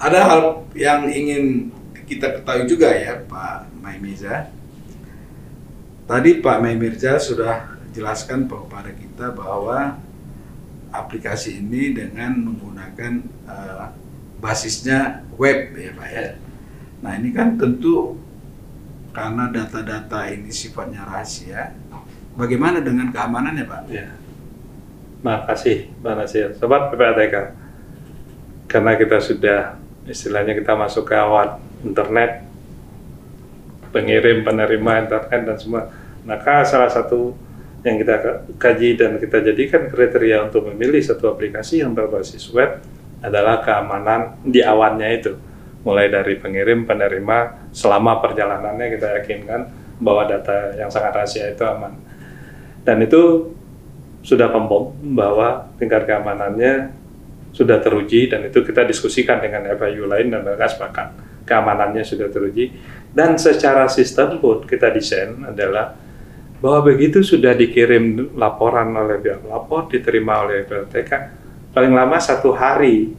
ada hal yang ingin kita ketahui juga ya Pak Maimiza. Tadi Pak Maimirza sudah jelaskan kepada kita bahwa aplikasi ini dengan menggunakan uh, basisnya web ya Pak ya. Nah ini kan tentu karena data-data ini sifatnya rahasia. Bagaimana dengan keamanannya Pak? Ya. Makasih Pak Nasir. Sobat PPATK, karena kita sudah istilahnya kita masuk ke awan internet, pengirim, penerima internet dan semua. Maka salah satu yang kita kaji dan kita jadikan kriteria untuk memilih satu aplikasi yang berbasis web adalah keamanan di awannya itu. Mulai dari pengirim, penerima, selama perjalanannya kita yakinkan bahwa data yang sangat rahasia itu aman. Dan itu sudah pembom bahwa tingkat keamanannya sudah teruji dan itu kita diskusikan dengan FIU lain dan mereka sepakat. Keamanannya sudah teruji. Dan secara sistem pun kita desain adalah bahwa begitu sudah dikirim laporan oleh pihak lapor, diterima oleh PLTK, paling lama satu hari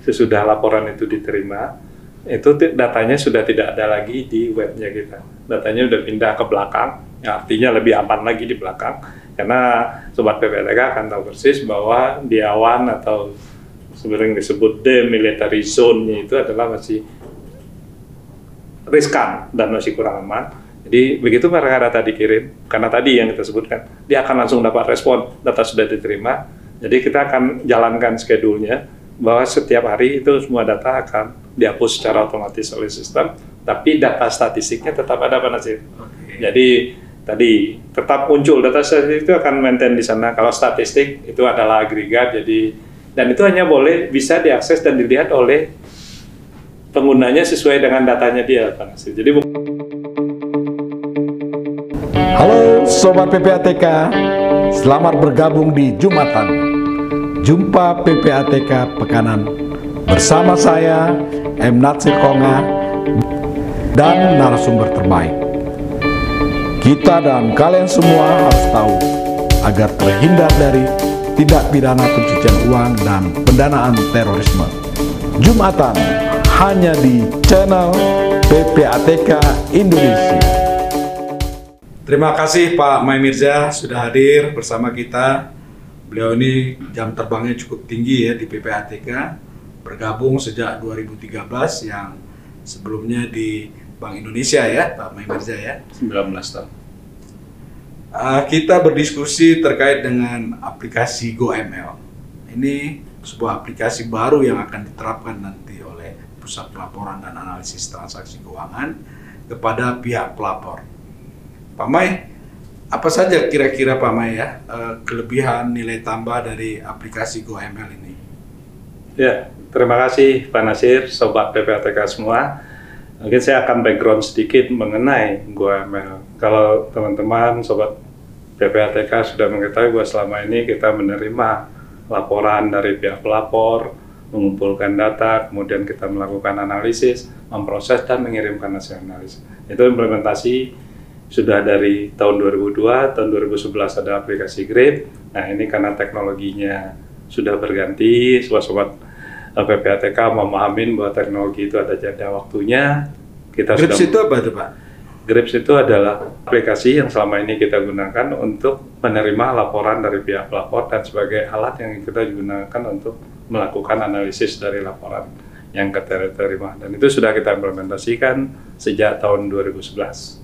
sesudah laporan itu diterima, itu datanya sudah tidak ada lagi di webnya kita. Datanya sudah pindah ke belakang, ya artinya lebih aman lagi di belakang, karena sobat PPLTK akan tahu persis bahwa di awan atau sebenarnya disebut demilitary zone-nya itu adalah masih riskan dan masih kurang aman jadi begitu mereka data dikirim, karena tadi yang kita sebutkan, dia akan langsung dapat respon, data sudah diterima. Jadi kita akan jalankan schedule-nya, bahwa setiap hari itu semua data akan dihapus secara otomatis oleh sistem, tapi data statistiknya tetap ada Pak Nasir. Okay. Jadi tadi tetap muncul data statistik itu akan maintain di sana. Kalau statistik itu adalah agregat, jadi dan itu hanya boleh bisa diakses dan dilihat oleh penggunanya sesuai dengan datanya dia Pak. Jadi Halo Sobat PPATK, selamat bergabung di Jumatan. Jumpa PPATK Pekanan bersama saya M. Natsir Konga dan narasumber terbaik. Kita dan kalian semua harus tahu agar terhindar dari tindak pidana pencucian uang dan pendanaan terorisme. Jumatan hanya di channel PPATK Indonesia. Terima kasih Pak Mai Mirza sudah hadir bersama kita. Beliau ini jam terbangnya cukup tinggi ya di PPATK, bergabung sejak 2013 yang sebelumnya di Bank Indonesia ya Pak Mai Mirza ya. 19 tahun. Uh, kita berdiskusi terkait dengan aplikasi GoML. Ini sebuah aplikasi baru yang akan diterapkan nanti oleh Pusat Pelaporan dan Analisis Transaksi Keuangan kepada pihak pelapor Pak Mai, apa saja kira-kira Pak Mai ya eh, kelebihan nilai tambah dari aplikasi GoML ini? Ya, terima kasih Pak Nasir, Sobat PPATK semua. Mungkin saya akan background sedikit mengenai GoML. Kalau teman-teman Sobat PPATK sudah mengetahui bahwa selama ini kita menerima laporan dari pihak pelapor, mengumpulkan data, kemudian kita melakukan analisis, memproses dan mengirimkan hasil analisis. Itu implementasi sudah dari tahun 2002, tahun 2011 ada aplikasi Grip. Nah ini karena teknologinya sudah berganti, sobat-sobat eh, PPATK memahamin bahwa teknologi itu ada jeda waktunya. Kita Grips sudah, itu apa itu Pak? Grips itu adalah aplikasi yang selama ini kita gunakan untuk menerima laporan dari pihak pelapor dan sebagai alat yang kita gunakan untuk melakukan analisis dari laporan yang kita terima. Dan itu sudah kita implementasikan sejak tahun 2011.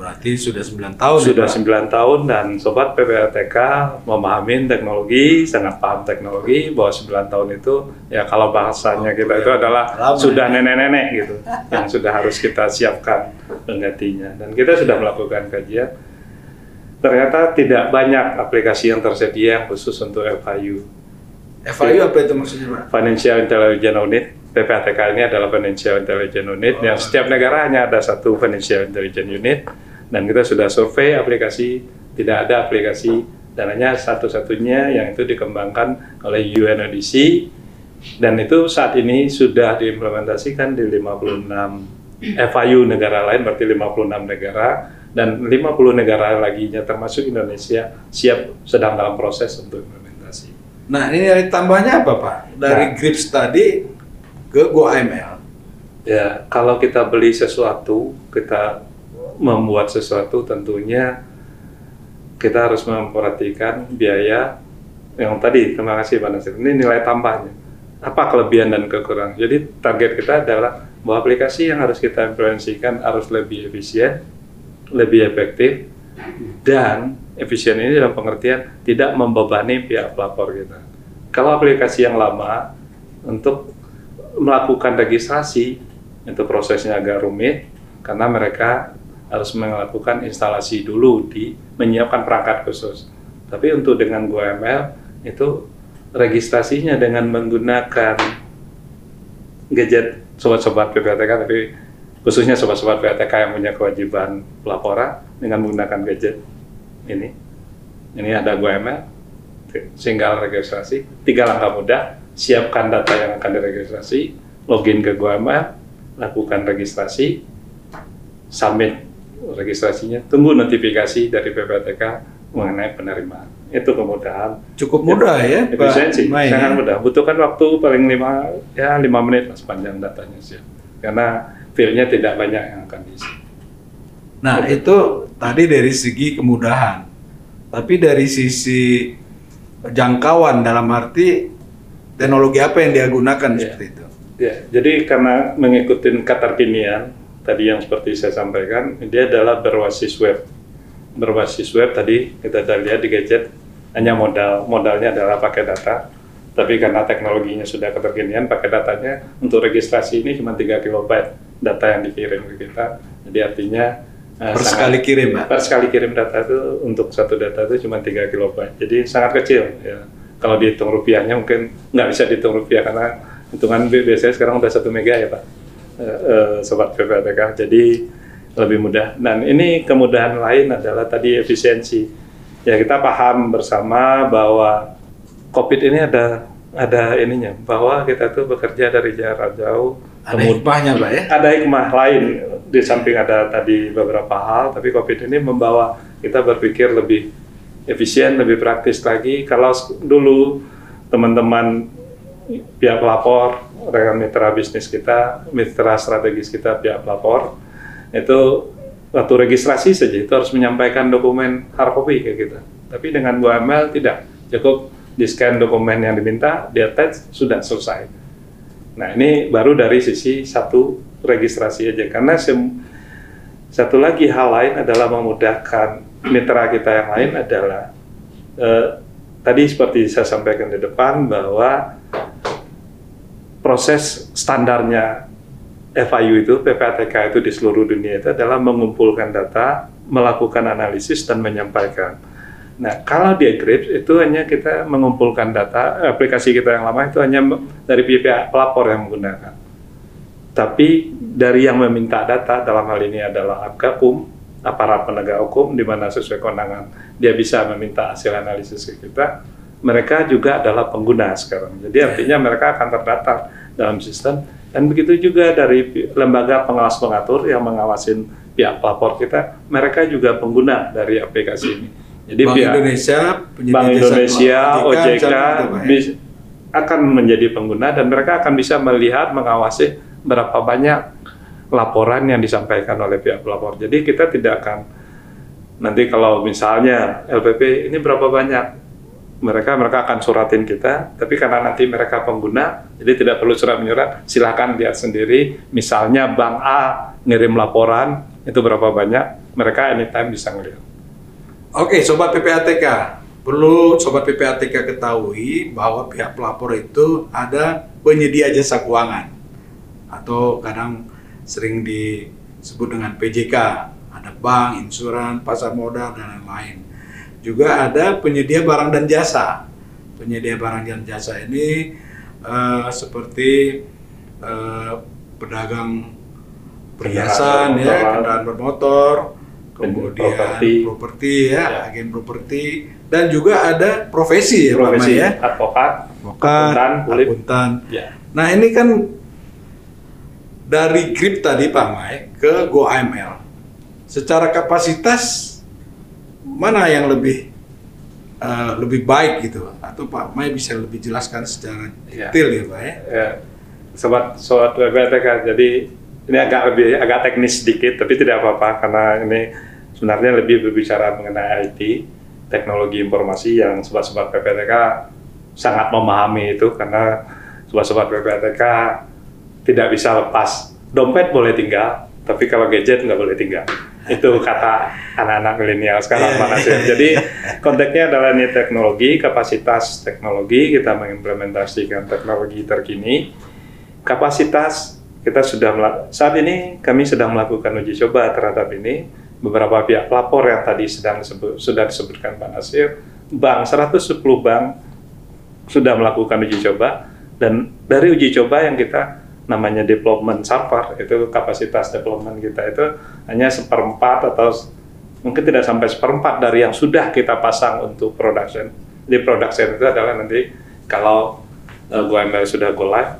Berarti sudah 9 tahun ya, Sudah ya, 9 tahun dan Sobat PPATK memahami teknologi, sangat paham teknologi, bahwa 9 tahun itu ya kalau bahasanya oh, kita ya. itu adalah Lama, sudah nenek-nenek ya. gitu, yang sudah harus kita siapkan penggantinya. Dan kita sudah melakukan kajian, ternyata tidak banyak aplikasi yang tersedia khusus untuk FIU. FIU apa itu maksudnya Pak? Financial Intelligence Unit. PPATK ini adalah Financial Intelligence Unit oh. yang setiap negara hanya ada satu Financial Intelligence Unit dan kita sudah survei aplikasi tidak ada aplikasi dan hanya satu-satunya yang itu dikembangkan oleh UNODC dan itu saat ini sudah diimplementasikan di 56 FIU negara lain berarti 56 negara dan 50 negara lagi termasuk Indonesia siap sedang dalam proses untuk implementasi. Nah ini dari tambahnya apa Pak? Dari nah, GRIPS tadi ke GoAML? Ya, kalau kita beli sesuatu, kita membuat sesuatu tentunya kita harus memperhatikan biaya yang tadi, terima kasih Pak Nasir. Ini nilai tambahnya. Apa kelebihan dan kekurangan? Jadi target kita adalah bahwa aplikasi yang harus kita implementasikan harus lebih efisien, lebih efektif, dan efisien ini dalam pengertian tidak membebani pihak pelapor kita. Kalau aplikasi yang lama untuk melakukan registrasi itu prosesnya agak rumit karena mereka harus melakukan instalasi dulu di menyiapkan perangkat khusus. Tapi untuk dengan GoML itu registrasinya dengan menggunakan gadget sobat-sobat PPATK tapi khususnya sobat-sobat PPATK yang punya kewajiban pelaporan dengan menggunakan gadget ini. Ini ada GoML, tinggal registrasi, tiga langkah mudah, siapkan data yang akan diregistrasi, login ke GoML, lakukan registrasi, submit registrasinya, tunggu notifikasi dari PPATK mengenai penerimaan. Itu kemudahan. Cukup mudah ya, Pak Efisiensi, sangat ya? mudah. Butuhkan waktu paling lima ya lima menit lah sepanjang datanya sih. Karena filenya tidak banyak yang akan diisi. Nah, itu tadi dari segi kemudahan. Tapi dari sisi jangkauan dalam arti teknologi apa yang dia gunakan Iya. seperti itu. Ya, jadi karena mengikuti keterkinian tadi yang seperti saya sampaikan, dia adalah berbasis web. Berbasis web tadi kita sudah lihat di gadget hanya modal modalnya adalah pakai data. Tapi karena teknologinya sudah keterkinian, pakai datanya untuk registrasi ini cuma 3 kilobyte data yang dikirim ke kita. Jadi artinya eh, Per sangat- sekali kirim, Pak. per sekali kirim data itu untuk satu data itu cuma 3 kilobyte. Jadi sangat kecil ya. Kalau dihitung rupiahnya mungkin nggak bisa dihitung rupiah karena hitungan biasanya sekarang udah satu mega ya Pak. Eh, eh, sobat PPATK. Jadi lebih mudah. Dan ini kemudahan lain adalah tadi efisiensi. Ya kita paham bersama bahwa COVID ini ada ada ininya bahwa kita tuh bekerja dari jarak jauh. Ada Kemudian- hikmahnya, Pak ya? ada hikmah lain di samping ada tadi beberapa hal, tapi COVID ini membawa kita berpikir lebih efisien, lebih praktis lagi. Kalau dulu teman-teman pihak pelapor, rekan mitra bisnis kita, mitra strategis kita pihak pelapor, itu waktu registrasi saja itu harus menyampaikan dokumen hard copy gitu. Tapi dengan GoML tidak, cukup di scan dokumen yang diminta, di attach, sudah selesai. Nah ini baru dari sisi satu registrasi aja karena satu lagi hal lain adalah memudahkan mitra kita yang lain adalah eh, tadi seperti saya sampaikan di depan bahwa proses standarnya FIU itu PPATK itu di seluruh dunia itu adalah mengumpulkan data, melakukan analisis dan menyampaikan. Nah, kalau di Eclipse itu hanya kita mengumpulkan data, aplikasi kita yang lama itu hanya dari pihak pelapor yang menggunakan. Tapi dari yang meminta data dalam hal ini adalah Apgakum, aparat penegak hukum di mana sesuai kewenangan dia bisa meminta hasil analisis ke kita. Mereka juga adalah pengguna sekarang. Jadi artinya mereka akan terdaftar dalam sistem dan begitu juga dari lembaga pengawas pengatur yang mengawasin pihak pelapor kita, mereka juga pengguna dari aplikasi ini. Jadi Bank pihak Indonesia, Bank Indonesia, OJK gitu, ya? bis- akan menjadi pengguna dan mereka akan bisa melihat, mengawasi berapa banyak laporan yang disampaikan oleh pihak pelapor. Jadi kita tidak akan nanti kalau misalnya LPP ini berapa banyak mereka mereka akan suratin kita, tapi karena nanti mereka pengguna, jadi tidak perlu surat menyurat, silahkan lihat sendiri. Misalnya Bank A ngirim laporan itu berapa banyak, mereka anytime bisa ngelihat. Oke, sobat PPATK, perlu sobat PPATK ketahui bahwa pihak pelapor itu ada penyedia jasa keuangan atau kadang sering disebut dengan PJK, ada bank, insuran, pasar modal dan lain-lain. Juga ada penyedia barang dan jasa. Penyedia barang dan jasa ini eh, seperti eh, pedagang perhiasan ya, kendaraan bermotor, kemudian Properti. ya, Ya. agen properti dan juga ada profesi ya Pak Profesi Mai, ya. advokat, Advokat, akuntan, akuntan. ya. Nah, ini kan dari grip tadi Pak Mai ke GoAML. Secara kapasitas mana yang lebih eh, lebih baik gitu atau Pak Mai bisa lebih jelaskan secara Ya. detail ya Pak ya. Ya, sobat sobat PPATK. Jadi ini agak lebih agak teknis sedikit, tapi tidak apa-apa karena ini sebenarnya lebih berbicara mengenai IT, teknologi informasi yang sobat-sobat PPATK sangat memahami itu karena sobat-sobat PPATK tidak bisa lepas. Dompet boleh tinggal, tapi kalau gadget nggak boleh tinggal. Itu kata anak-anak milenial sekarang Iya, mana iya, sih. iya. Jadi konteksnya adalah ini teknologi, kapasitas teknologi, kita mengimplementasikan teknologi terkini. Kapasitas kita sudah saat ini kami sedang melakukan uji coba terhadap ini. Beberapa pihak pelapor yang tadi sedang disebut, sudah disebutkan Pak Nasir, bank 110 bank sudah melakukan uji coba dan dari uji coba yang kita namanya development server itu kapasitas development kita itu hanya seperempat atau mungkin tidak sampai seperempat dari yang sudah kita pasang untuk production. Di production itu adalah nanti kalau uh, GoML sudah go live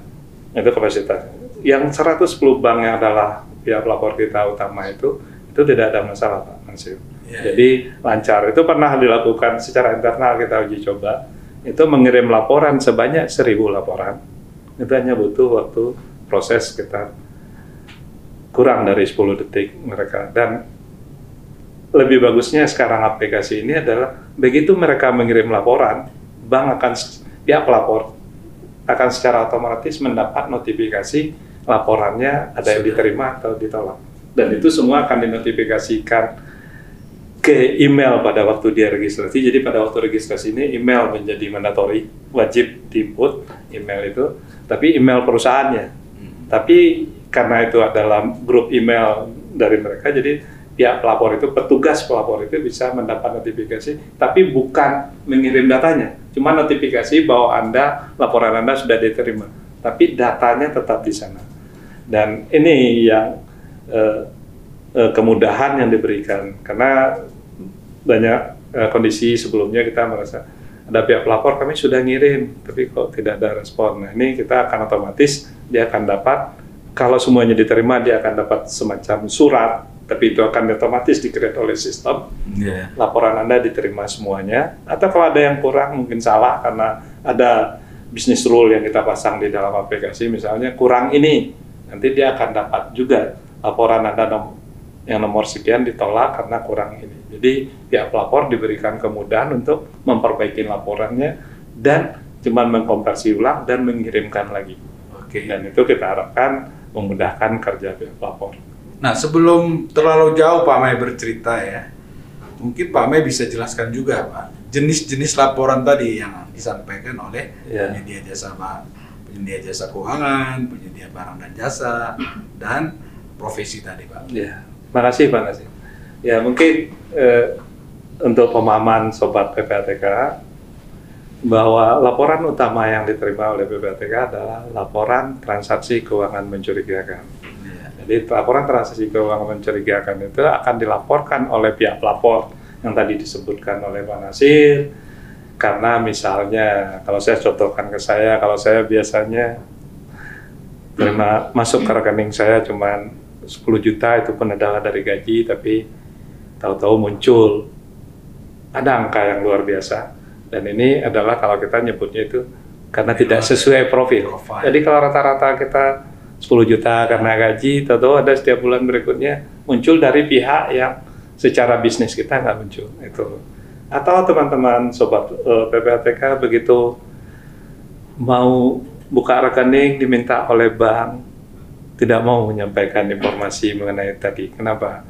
itu kapasitas. Yang 110 bank yang adalah pihak pelapor kita utama itu itu tidak ada masalah Pak Mansur Ya, jadi lancar. Itu pernah dilakukan secara internal kita uji coba. Itu mengirim laporan sebanyak 1000 laporan. Itu hanya butuh waktu proses sekitar kurang dari 10 detik mereka dan lebih bagusnya sekarang aplikasi ini adalah begitu mereka mengirim laporan bank akan pihak pelapor akan secara otomatis mendapat notifikasi laporannya ada yang diterima atau ditolak dan itu semua akan dinotifikasikan ke email pada waktu dia registrasi. Jadi pada waktu registrasi ini email menjadi mandatory, wajib diinput email itu, tapi email perusahaannya. Tapi karena itu adalah grup email dari mereka, jadi pihak pelapor itu, petugas pelapor itu bisa mendapat notifikasi, tapi bukan mengirim datanya, cuma notifikasi bahwa Anda, laporan Anda sudah diterima, tapi datanya tetap di sana. Dan ini yang eh, eh, kemudahan yang diberikan karena banyak eh, kondisi sebelumnya kita merasa ada pihak pelapor kami sudah ngirim tapi kok tidak ada respon. Nah ini kita akan otomatis dia akan dapat kalau semuanya diterima dia akan dapat semacam surat tapi itu akan otomatis di-create oleh sistem Iya. laporan Anda diterima semuanya atau kalau ada yang kurang mungkin salah karena ada bisnis rule yang kita pasang di dalam aplikasi misalnya kurang ini nanti dia akan dapat juga laporan Anda nom- yang nomor sekian ditolak karena kurang ini. Jadi pihak pelapor diberikan kemudahan untuk memperbaiki laporannya dan cuma mengkonversi ulang dan mengirimkan lagi. Oke. Dan itu kita harapkan memudahkan kerja pihak pelapor. Nah, sebelum terlalu jauh Pak Mai bercerita ya, mungkin Pak Mai bisa jelaskan juga Pak, jenis-jenis laporan tadi yang disampaikan oleh Ya. penyedia jasa Pak, penyedia jasa keuangan, penyedia barang dan jasa, dan profesi tadi Pak. Ya, makasih Pak Nasir. Ya mungkin eh, untuk pemahaman sobat PPATK bahwa laporan utama yang diterima oleh PPATK adalah laporan transaksi keuangan mencurigakan. Iya. Jadi laporan transaksi keuangan mencurigakan itu akan dilaporkan oleh pihak pelapor yang tadi disebutkan oleh Pak Nasir. Karena misalnya kalau saya contohkan ke saya, kalau saya biasanya terima masuk ke rekening saya cuman 10 juta itu pun adalah dari gaji tapi tahu-tahu muncul ada angka yang luar biasa dan ini adalah kalau kita nyebutnya itu karena tidak sesuai profil. Profile. Jadi kalau rata-rata kita 10 juta karena gaji, tahu-tahu ada setiap bulan berikutnya muncul dari pihak yang secara bisnis kita nggak muncul itu. Atau teman-teman sobat eh, PPATK begitu mau buka rekening diminta oleh bank tidak mau menyampaikan informasi mengenai tadi. Kenapa?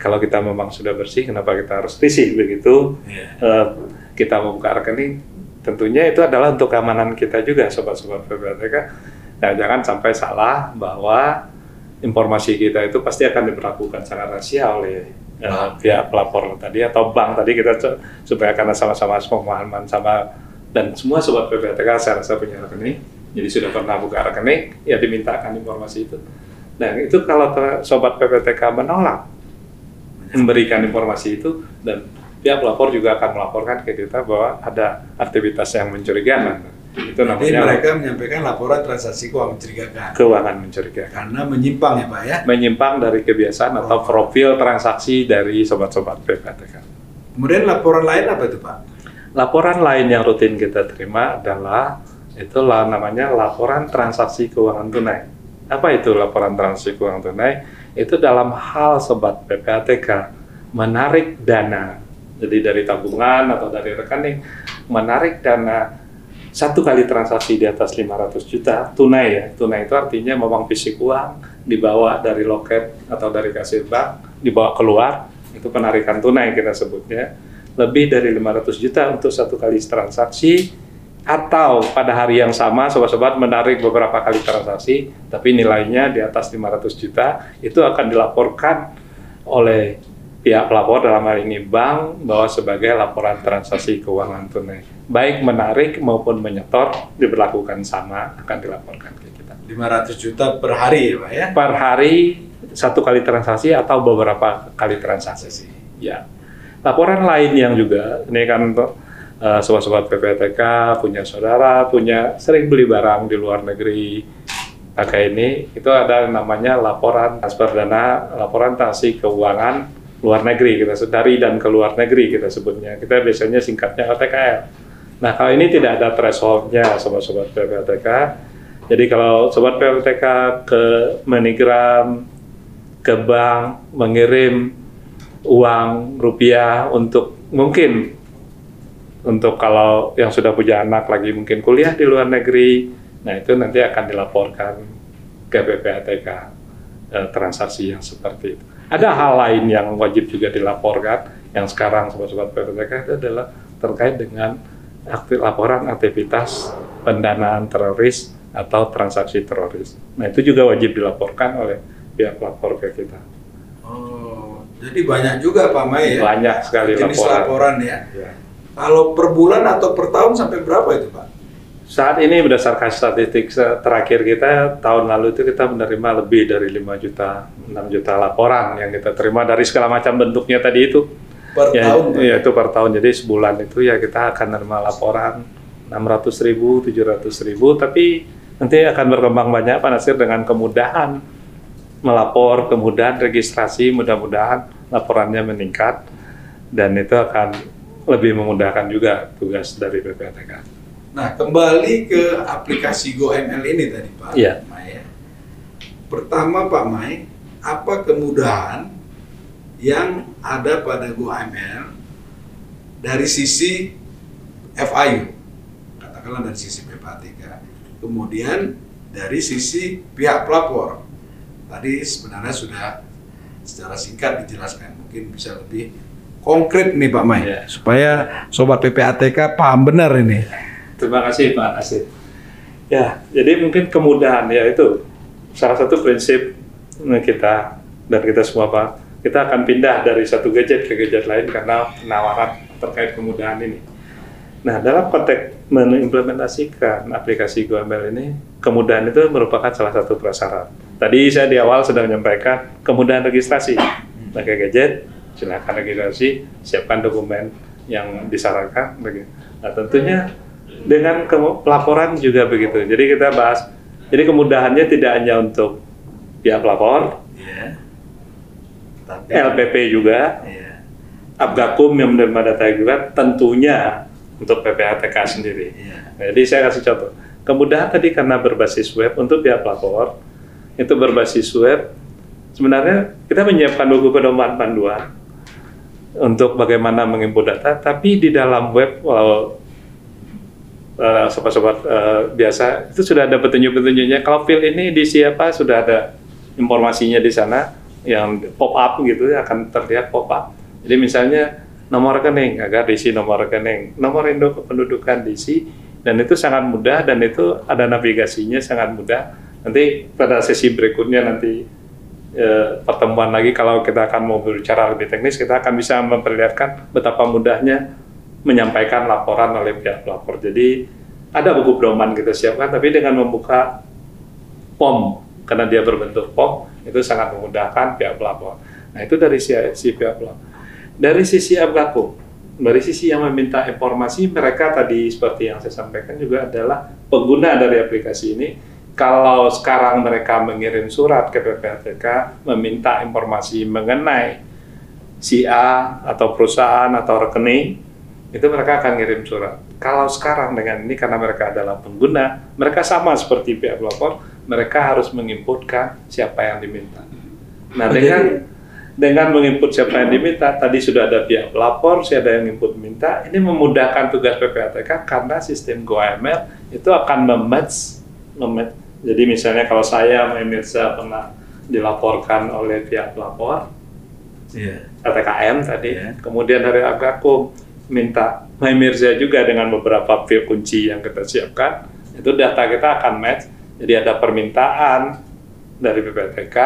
Kalau kita memang sudah bersih, kenapa kita harus risih begitu? Iya. eh, kita membuka rekening, tentunya itu adalah untuk keamanan kita juga, sobat-sobat PPATK. Nah, jangan sampai salah bahwa informasi kita itu pasti akan diperlakukan sangat rahasia oleh eh, Bank. pihak pelapor tadi atau bank tadi kita supaya karena sama-sama pemahaman sama dan semua sobat PPATK saya rasa punya rekening, jadi sudah pernah buka rekening, ya dimintakan informasi itu. Nah, itu kalau sobat PPTK menolak memberikan informasi itu dan pihak pelapor juga akan melaporkan ke kita bahwa ada aktivitas yang mencurigakan. Itu Jadi namanya mereka menyampaikan laporan transaksi keuangan mencurigakan keuangan mencurigakan. karena menyimpang ya Pak ya. Menyimpang dari kebiasaan atau profil transaksi dari sobat-sobat PPTK. Kemudian laporan lain apa itu Pak? Laporan lain yang rutin kita terima adalah itu namanya laporan transaksi keuangan tunai. Apa itu laporan transaksi keuangan tunai? Itu dalam hal sobat PPATK menarik dana, jadi dari tabungan atau dari rekening menarik dana satu kali transaksi di atas 500 juta tunai ya. Tunai itu artinya memang fisik uang dibawa dari loket atau dari kasir bank dibawa keluar itu penarikan tunai kita sebutnya. Lebih dari 500 juta untuk satu kali transaksi atau pada hari yang sama sobat-sobat menarik beberapa kali transaksi tapi nilainya di atas 500 juta itu akan dilaporkan oleh pihak pelapor dalam hal ini bank bahwa sebagai laporan transaksi keuangan tunai baik menarik maupun menyetor diberlakukan sama akan dilaporkan ke kita. 500 juta per hari ya Pak ya? per hari satu kali transaksi atau beberapa kali transaksi. Ya. Laporan lain yang juga ini kan untuk uh, sobat-sobat PPTK punya saudara punya sering beli barang di luar negeri pakai ini itu ada namanya laporan transfer dana laporan transaksi keuangan luar negeri kita dari dan ke luar negeri kita sebutnya. Kita biasanya singkatnya OTKL nah kalau ini tidak ada thresholdnya sobat-sobat PPTK jadi kalau sobat PPTK ke MoneyGram ke bank mengirim uang rupiah untuk mungkin untuk kalau yang sudah punya anak lagi mungkin kuliah di luar negeri nah itu nanti akan dilaporkan ke PPATK eh, transaksi yang seperti itu ada hal lain yang wajib juga dilaporkan yang sekarang sobat-sobat PPTK itu adalah terkait dengan aktif laporan aktivitas pendanaan teroris atau transaksi teroris. Nah itu juga wajib dilaporkan oleh pihak lapor ke kita. Oh, jadi banyak juga Pak Mai ya? Banyak sekali jenis laporan. laporan ya. Ya. Kalau per bulan atau per tahun sampai berapa itu Pak? Saat ini berdasarkan statistik terakhir kita tahun lalu itu kita menerima lebih dari 5 juta 6 juta laporan yang kita terima dari segala macam bentuknya tadi itu. Per ya, tahun ya itu per tahun. Jadi sebulan itu ya kita akan menerima laporan 600 ribu, 700 ribu, tapi nanti akan berkembang banyak Pak Nasir dengan kemudahan melapor, kemudahan registrasi, mudah-mudahan laporannya meningkat dan itu akan lebih memudahkan juga tugas dari PPATK. Nah, kembali ke aplikasi GoML ini tadi Pak Iya. Mai. ya. Pertama Pak Mai, apa kemudahan yang ada pada GoML dari sisi FIU, katakanlah dari sisi PPATK, kemudian dari sisi pihak pelapor. Tadi sebenarnya sudah secara singkat dijelaskan, mungkin bisa lebih konkret nih Pak Mai, Iya. supaya sobat PPATK paham benar ini. Terima kasih Pak Asid. Ya, jadi mungkin kemudahan ya itu salah satu prinsip kita dan kita semua Pak. Kita akan pindah dari satu gadget ke gadget lain karena penawaran terkait kemudahan ini. Nah, dalam konteks mengimplementasikan aplikasi GoML ini, kemudahan itu merupakan salah satu prasyarat. Tadi saya di awal sudah menyampaikan kemudahan registrasi. Pakai gadget, silakan registrasi, siapkan dokumen yang disarankan. Nah, tentunya dengan pelaporan juga begitu. Jadi kita bahas, jadi kemudahannya tidak hanya untuk pihak pelapor. Tapi LPP juga, Iya. Abgakum yang menerima data juga, tentunya untuk PPATK sendiri. Nah, Jadi saya kasih contoh. Kemudahan tadi karena berbasis web untuk pihak pelapor, itu berbasis web. Sebenarnya kita menyiapkan buku pedoman panduan untuk bagaimana mengimput data, tapi di dalam web walau eh, sobat-sobat eh, biasa itu sudah ada petunjuk-petunjuknya. Kalau file ini di siapa sudah ada informasinya di sana yang pop up gitu akan terlihat pop up. Jadi misalnya nomor rekening agar diisi nomor rekening, nomor induk kependudukan diisi dan itu sangat mudah dan itu ada navigasinya sangat mudah. Nanti pada sesi berikutnya nanti eh, pertemuan lagi kalau kita akan mau berbicara lebih teknis kita akan bisa memperlihatkan betapa mudahnya menyampaikan laporan oleh pihak pelapor. Jadi ada buku pedoman kita siapkan tapi dengan membuka POM karena dia berbentuk POM itu sangat memudahkan pihak pelapor. Nah itu dari si, si pihak pelapor. Dari sisi Abgakum, dari sisi yang meminta informasi mereka tadi seperti yang saya sampaikan juga adalah pengguna dari aplikasi ini. Kalau sekarang mereka mengirim surat ke PPATK meminta informasi mengenai si A atau perusahaan atau rekening itu mereka akan ngirim surat. Kalau sekarang dengan ini karena mereka adalah pengguna, mereka sama seperti pihak pelapor, mereka harus menginputkan siapa yang diminta. Nah, Oh, dengan dengan menginput siapa yang diminta, tadi sudah ada pihak pelapor, sudah ada yang input minta, ini memudahkan tugas PPATK karena sistem GoAML itu akan mematch, mematch. Jadi misalnya kalau saya, Mirza pernah dilaporkan oleh pihak pelapor, Iya. LTKM tadi, Ya. kemudian dari Agakum minta Mirza juga dengan beberapa field kunci yang kita siapkan, itu data kita akan match. Jadi ada permintaan dari PPTK,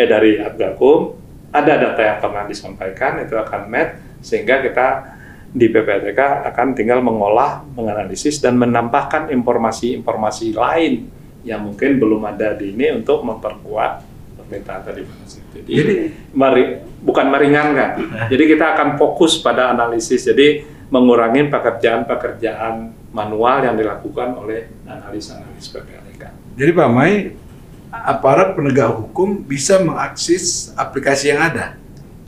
eh dari Agakum, ada data yang pernah disampaikan itu akan match. Sehingga kita di PPTK akan tinggal mengolah, menganalisis dan menambahkan informasi-informasi lain yang mungkin belum ada di ini untuk memperkuat permintaan tadi. Jadi, Jadi- mari bukan meringankan. Jadi kita akan fokus pada analisis. Jadi mengurangi pekerjaan-pekerjaan manual yang dilakukan oleh analis-analis PPLK. Jadi Pak Mai, aparat penegak hukum bisa mengakses aplikasi yang ada,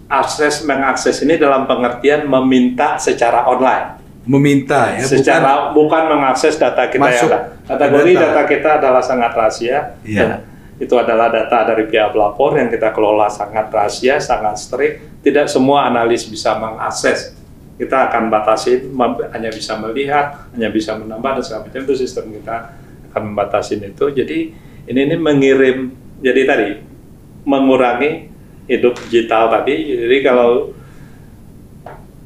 Akses mengakses ini dalam pengertian meminta secara online. meminta ya, secara bukan, mengakses data kita Masuk ada. Kategori data. data. kita adalah sangat rahasia. Iya. Dan Itu adalah data dari pihak pelapor yang kita kelola sangat rahasia, sangat strict. Tidak semua analis bisa mengakses. Kita akan batasi, hanya bisa melihat, hanya bisa menambah dan segala macam itu sistem kita akan membatasin itu. Jadi ini ini mengirim. Jadi tadi mengurangi hidup digital tadi. Jadi kalau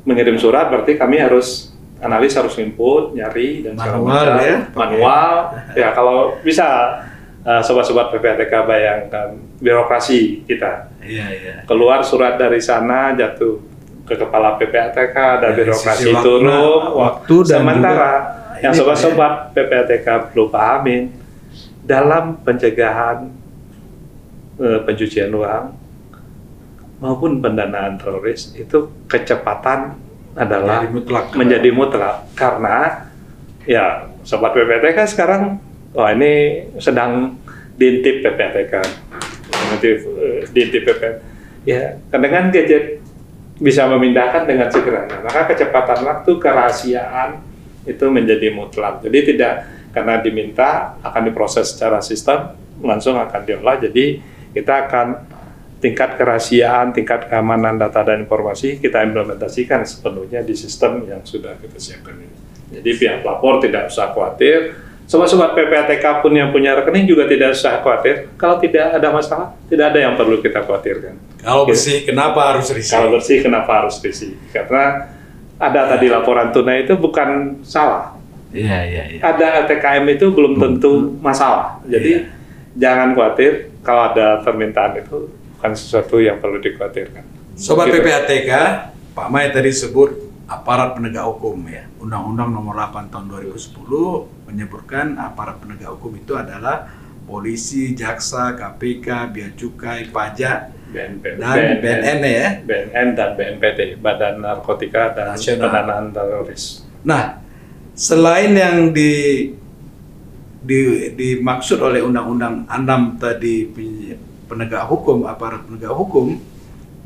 mengirim surat berarti kami harus analis harus input, nyari dan segala Manual macam. ya? Manual. ya kalau bisa eh, sobat-sobat PPATK bayangkan birokrasi kita. Iya, iya. Keluar surat dari sana jatuh ke kepala PPATK dan Dari birokrasi waktu- turun. waktu dan Sementara juga- yang sobat-sobat PPATK perlu pahamin dalam pencegahan eh, pencucian uang maupun pendanaan teroris itu kecepatan adalah Jadi mutlak. menjadi mutlak karena ya sobat PPTK sekarang wah ini sedang diintip diintip eh, diintip PP ya dengan gadget bisa memindahkan dengan segera. Nah, maka kecepatan waktu kerahasiaan itu menjadi mutlak. Jadi tidak karena diminta akan diproses secara sistem langsung akan diolah. Jadi kita akan tingkat kerahasiaan, tingkat keamanan data dan informasi kita implementasikan sepenuhnya di sistem yang sudah kita siapkan ini. Jadi pihak pelapor tidak usah khawatir, sobat-sobat PPATK pun yang punya rekening juga tidak usah khawatir. Kalau tidak ada masalah, tidak ada yang perlu kita khawatirkan. Kalau bersih, kenapa harus risih? Kalau bersih, kenapa harus bersih? Karena ada tadi laporan tunai itu bukan salah. Iya, iya, iya. Ada LTKM itu belum tentu masalah. Jadi jangan khawatir kalau ada permintaan itu bukan sesuatu yang perlu dikhawatirkan. Sobat Gitu. PPATK, Pak Mai tadi sebut aparat penegak hukum ya. Undang-Undang Nomor 8 Tahun 2010 menyebutkan aparat penegak hukum itu adalah polisi, jaksa, KPK, bea cukai, pajak, BNP, dan BNN ya. BNN dan BNPT, Badan Narkotika dan Nasional. Pendanaan Teroris. Nah, selain yang di, di dimaksud oleh Undang-Undang 6 tadi penegak hukum, aparat penegak hukum,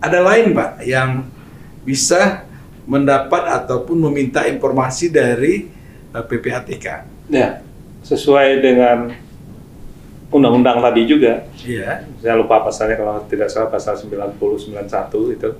ada lain Pak yang bisa mendapat ataupun meminta informasi dari eh, PPATK. Ya, sesuai dengan undang-undang tadi juga, Iya. saya lupa pasalnya kalau tidak salah pasal 90 91 itu.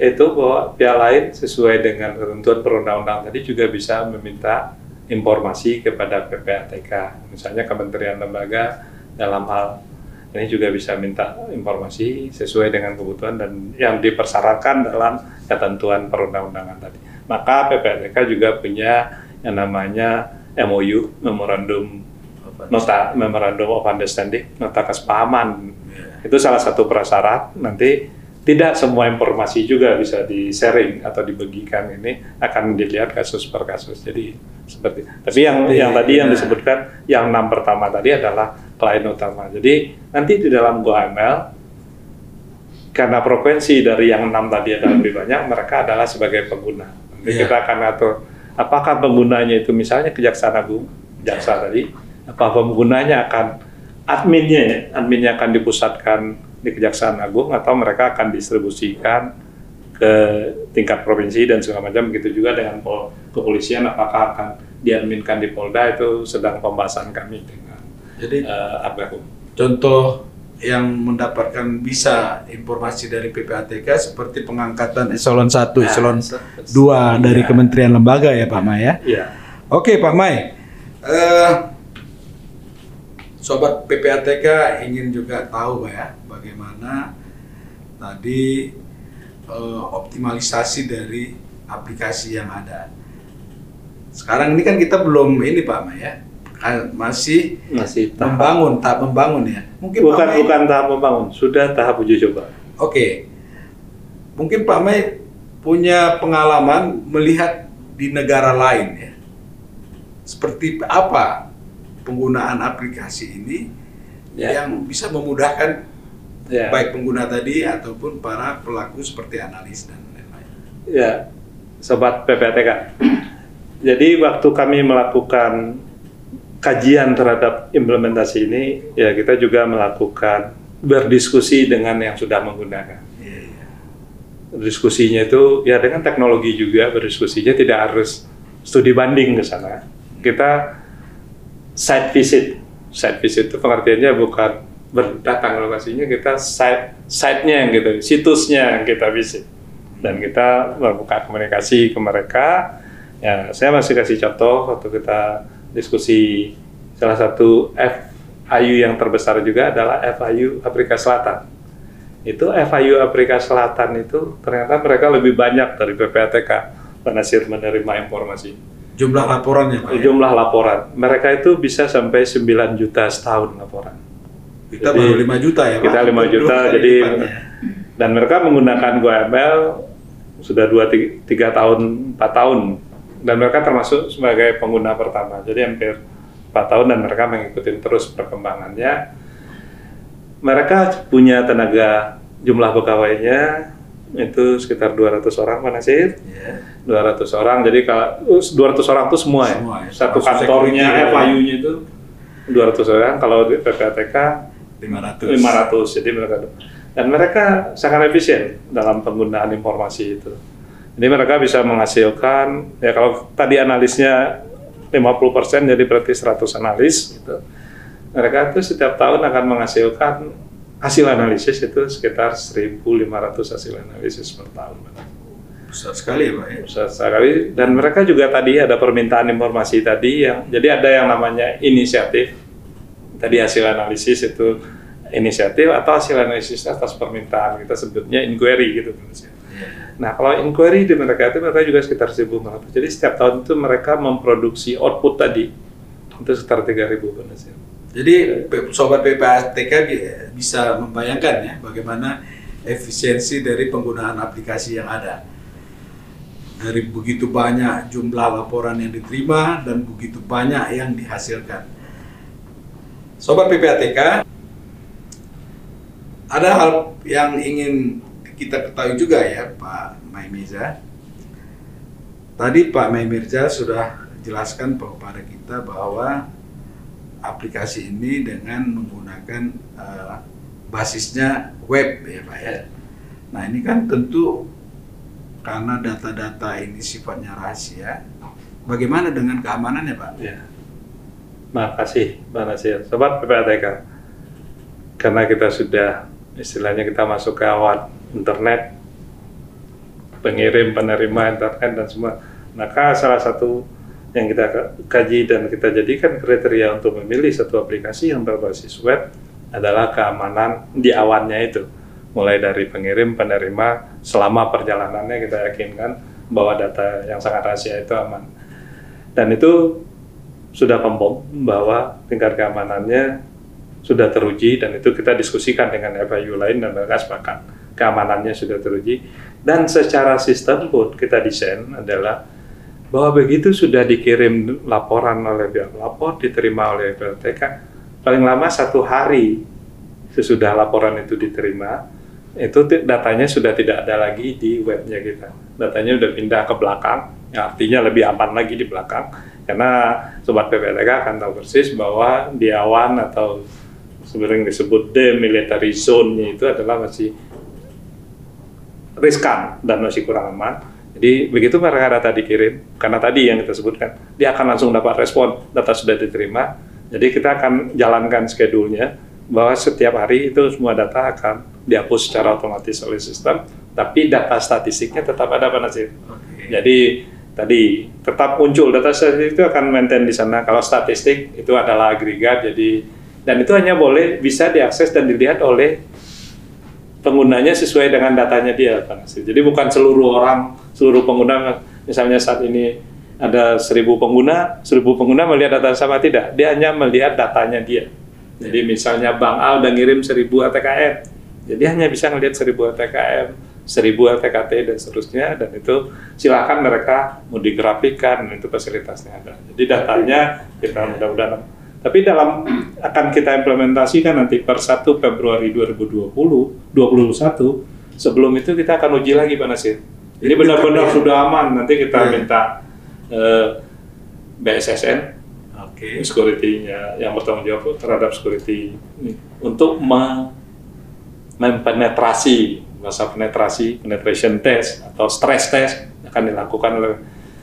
Itu bahwa pihak lain sesuai dengan ketentuan perundang-undang tadi juga bisa meminta informasi kepada PPATK misalnya kementerian lembaga dalam hal ini juga bisa minta informasi sesuai dengan kebutuhan dan yang dipersyaratkan dalam ketentuan perundang-undangan tadi. Maka PPATK juga punya yang namanya MOU memorandum nota memorandum of understanding nota kesepahaman. Iya. itu salah satu prasyarat. Nanti tidak semua informasi juga bisa di sharing atau dibagikan. Ini akan dilihat kasus per kasus. Jadi seperti tapi yang Seperti, yang tadi yang ya. disebutkan yang enam pertama tadi adalah klien utama. Jadi nanti di dalam GoML karena frekuensi dari yang enam tadi adalah lebih banyak mereka adalah sebagai pengguna. Nanti Iya. kita akan atur apakah penggunanya itu misalnya kejaksaan agung jaksa tadi apa penggunanya akan adminnya ya, adminnya akan dipusatkan di kejaksaan agung atau mereka akan distribusikan ke tingkat provinsi dan segala macam begitu juga dengan pol kepolisian apakah akan diadminkan di Polda itu sedang pembahasan kami dengan Jadi uh, Abgakum. contoh yang mendapatkan bisa informasi dari PPATK seperti pengangkatan eselon 1, Nah, eselon se- 2 dari Iya. kementerian lembaga ya Pak Mai ya. Iya. Oke Pak Mai, Eh, sobat PPATK ingin juga tahu Pak ya bagaimana tadi eh, optimalisasi dari aplikasi yang ada. Sekarang ini kan kita belum ini Pak Mai ya, masih Masih tahap membangun, tahap membangun ya. Mungkin Pak bukan Mai- bukan tahap membangun, sudah tahap uji coba. Oke, mungkin Pak Mai punya pengalaman melihat di negara lain ya. Seperti apa penggunaan aplikasi ini Ya. yang bisa memudahkan Ya. baik pengguna tadi ataupun para pelaku seperti analis dan lain-lain. Ya, sobat PPATK. Jadi waktu kami melakukan kajian terhadap implementasi ini, ya kita juga melakukan berdiskusi dengan yang sudah menggunakan. Iya, iya. Diskusinya itu ya dengan teknologi juga berdiskusinya tidak harus studi banding ke sana. Kita site visit. Site visit itu pengertiannya bukan berdatang lokasinya, kita site site-nya yang gitu, situsnya yang kita visit. Dan kita melakukan komunikasi ke mereka. Ya, saya masih kasih contoh waktu kita diskusi salah satu FIU yang terbesar juga adalah FIU Afrika Selatan. Itu FIU Afrika Selatan itu ternyata mereka lebih banyak dari PPATK penasir menerima informasi. Jumlah laporannya Pak. ya? Jumlah laporan. Mereka itu bisa sampai 9 juta setahun laporan. Kita Jadi, baru 5 juta ya Pak. Kita 5 juta, jadi dan mereka menggunakan GoML sudah 2 3 tahun, 4 tahun. Dan mereka termasuk sebagai pengguna pertama. Jadi hampir 4 tahun dan mereka mengikuti terus perkembangannya. Mereka punya tenaga jumlah pegawainya itu sekitar 200 orang Pak Nasir. Ya. 200 orang. Jadi kalau 200 orang itu semua ya. Semua ya. Satu kantornya ya. FIU-nya itu 200 orang. Kalau di PPATK 500. 500. Jadi mereka dan mereka sangat efisien dalam penggunaan informasi itu. Jadi mereka bisa menghasilkan ya kalau tadi analisnya 50% jadi berarti 100 analis gitu. Mereka itu setiap tahun akan menghasilkan hasil analisis itu sekitar 1.500 hasil analisis per tahun. Besar sekali ya Pak ya. besar sekali dan mereka juga tadi ada permintaan informasi tadi yang jadi ada yang namanya inisiatif tadi hasil analisis itu inisiatif atau hasil analisis atas permintaan kita sebutnya inquiry gitu Nah kalau inquiry di mereka itu mereka juga sekitar 1.500 jadi setiap tahun itu mereka memproduksi output tadi itu sekitar 3.000 penelitian. Jadi P- sobat PPATK bi- bisa membayangkan ya bagaimana efisiensi dari penggunaan aplikasi yang ada. Dari begitu banyak jumlah laporan yang diterima dan begitu banyak yang dihasilkan. Sobat PPATK, ada hal yang ingin kita ketahui juga ya Pak Maimirza. Tadi Pak Maimirza sudah jelaskan kepada kita bahwa aplikasi ini dengan menggunakan eh, basisnya web ya Pak ya. Nah ini kan tentu karena data-data ini sifatnya rahasia. Bagaimana dengan keamanannya Pak? Ya. Makasih, Nasir. Sobat PPATK, karena kita sudah, istilahnya kita masuk ke awal internet, pengirim, penerima internet, dan semua. Maka salah satu yang kita ka- kaji dan kita jadikan kriteria untuk memilih satu aplikasi yang berbasis web adalah keamanan di awannya itu. Mulai dari pengirim, penerima, selama perjalanannya kita yakinkan bahwa data yang sangat rahasia itu aman. Dan itu sudah pembom bahwa tingkat keamanannya sudah teruji dan itu kita diskusikan dengan FIU lain dan mereka sepakat keamanannya sudah teruji. Dan secara sistem pun kita desain adalah bahwa begitu sudah dikirim laporan oleh pihak lapor diterima oleh PLTK paling lama satu hari sesudah laporan itu diterima itu datanya sudah tidak ada lagi di webnya kita. Datanya sudah pindah ke belakang. Yang artinya lebih aman lagi di belakang. Karena sobat PPTK akan tahu persis bahwa di awan atau sebenarnya disebut demilitary zone-nya itu adalah masih riskan dan masih kurang aman. Jadi begitu mereka data dikirim, karena tadi yang kita sebutkan, dia akan langsung dapat respon, data sudah diterima. Jadi kita akan jalankan schedule-nya, bahwa setiap hari itu semua data akan dihapus secara otomatis oleh sistem, tapi data statistiknya tetap ada Pak Nasir. Oke. Jadi tadi tetap muncul data statistik itu akan maintain di sana. Kalau statistik itu adalah agregat, jadi dan itu hanya boleh bisa diakses dan dilihat oleh penggunanya sesuai dengan datanya dia, Pak Nasir. Jadi bukan seluruh orang, seluruh pengguna, misalnya saat ini ada seribu pengguna, seribu pengguna melihat data sama tidak, dia hanya melihat datanya dia. Jadi misalnya Bang Al udah ngirim 1000 ATKM, jadi hanya bisa ngelihat 1000 ATKM, 1000 LTKT dan seterusnya, dan itu silakan mereka mau digrafikan, itu fasilitasnya ada. Jadi datanya kita mudah-mudahan. Tapi dalam akan kita implementasikan nanti per 1 Februari 2020, 21, sebelum itu kita akan uji lagi Pak Nasir. Jadi benar-benar sudah aman, nanti kita Iya. minta eh, BSSN Oke. security-nya yang bertanggung jawab terhadap security ini untuk me- mempenetrasi masa penetrasi penetration test atau stress test akan dilakukan oleh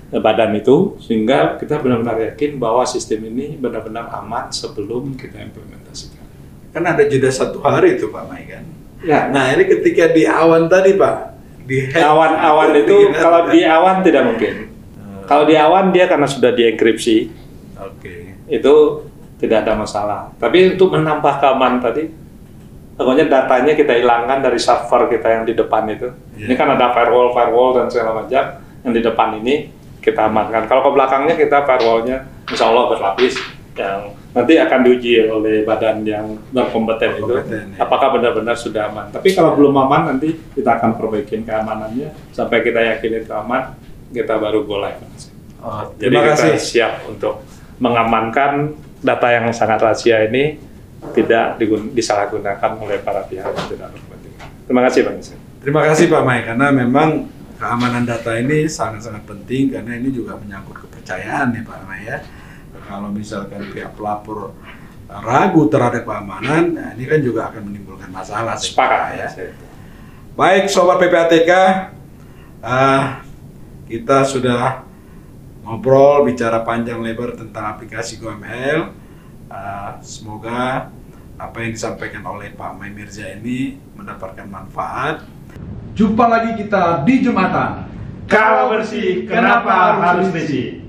badan itu sehingga kita benar-benar yakin bahwa sistem ini benar-benar aman sebelum kita implementasikan. Kan ada jeda satu hari itu Pak Mai kan. Ya, Nah ini ketika di awan tadi Pak, di awan-awan itu Gimana? kalau di awan tidak mungkin. Eh, Kalau di awan dia karena sudah dienkripsi, Oke. itu tidak ada masalah. Tapi untuk menambah keamanan tadi, pokoknya datanya kita hilangkan dari server kita yang di depan itu. Iya. Ini kan ada firewall, firewall dan segala macam yang di depan ini kita amankan. Kalau ke belakangnya kita firewallnya, insya Allah berlapis yang nanti akan diuji oleh badan yang berkompeten itu ya. apakah benar-benar sudah aman. Tapi kalau belum aman nanti kita akan perbaikin keamanannya sampai kita yakin itu aman, kita baru go live. Oh, Jadi terima kita kasih. siap untuk mengamankan data yang sangat rahasia ini tidak digun- disalahgunakan oleh para pihak yang tidak berkepentingan. Terima kasih Bang. Terima kasih Pak Mai karena memang keamanan data ini sangat-sangat penting karena ini juga menyangkut kepercayaan ya Pak Mai ya. Kalau misalkan pihak pelapor ragu terhadap keamanan, nah ini kan juga akan menimbulkan masalah. Sepakat ya. ya. Baik Sobat PPATK, ah, kita sudah ngobrol bicara panjang lebar tentang aplikasi GoML. Ah, semoga apa yang disampaikan oleh Pak Mai Mirza ini mendapatkan manfaat. Jumpa lagi kita di Jumatan. Kalau bersih, kenapa harus bersih?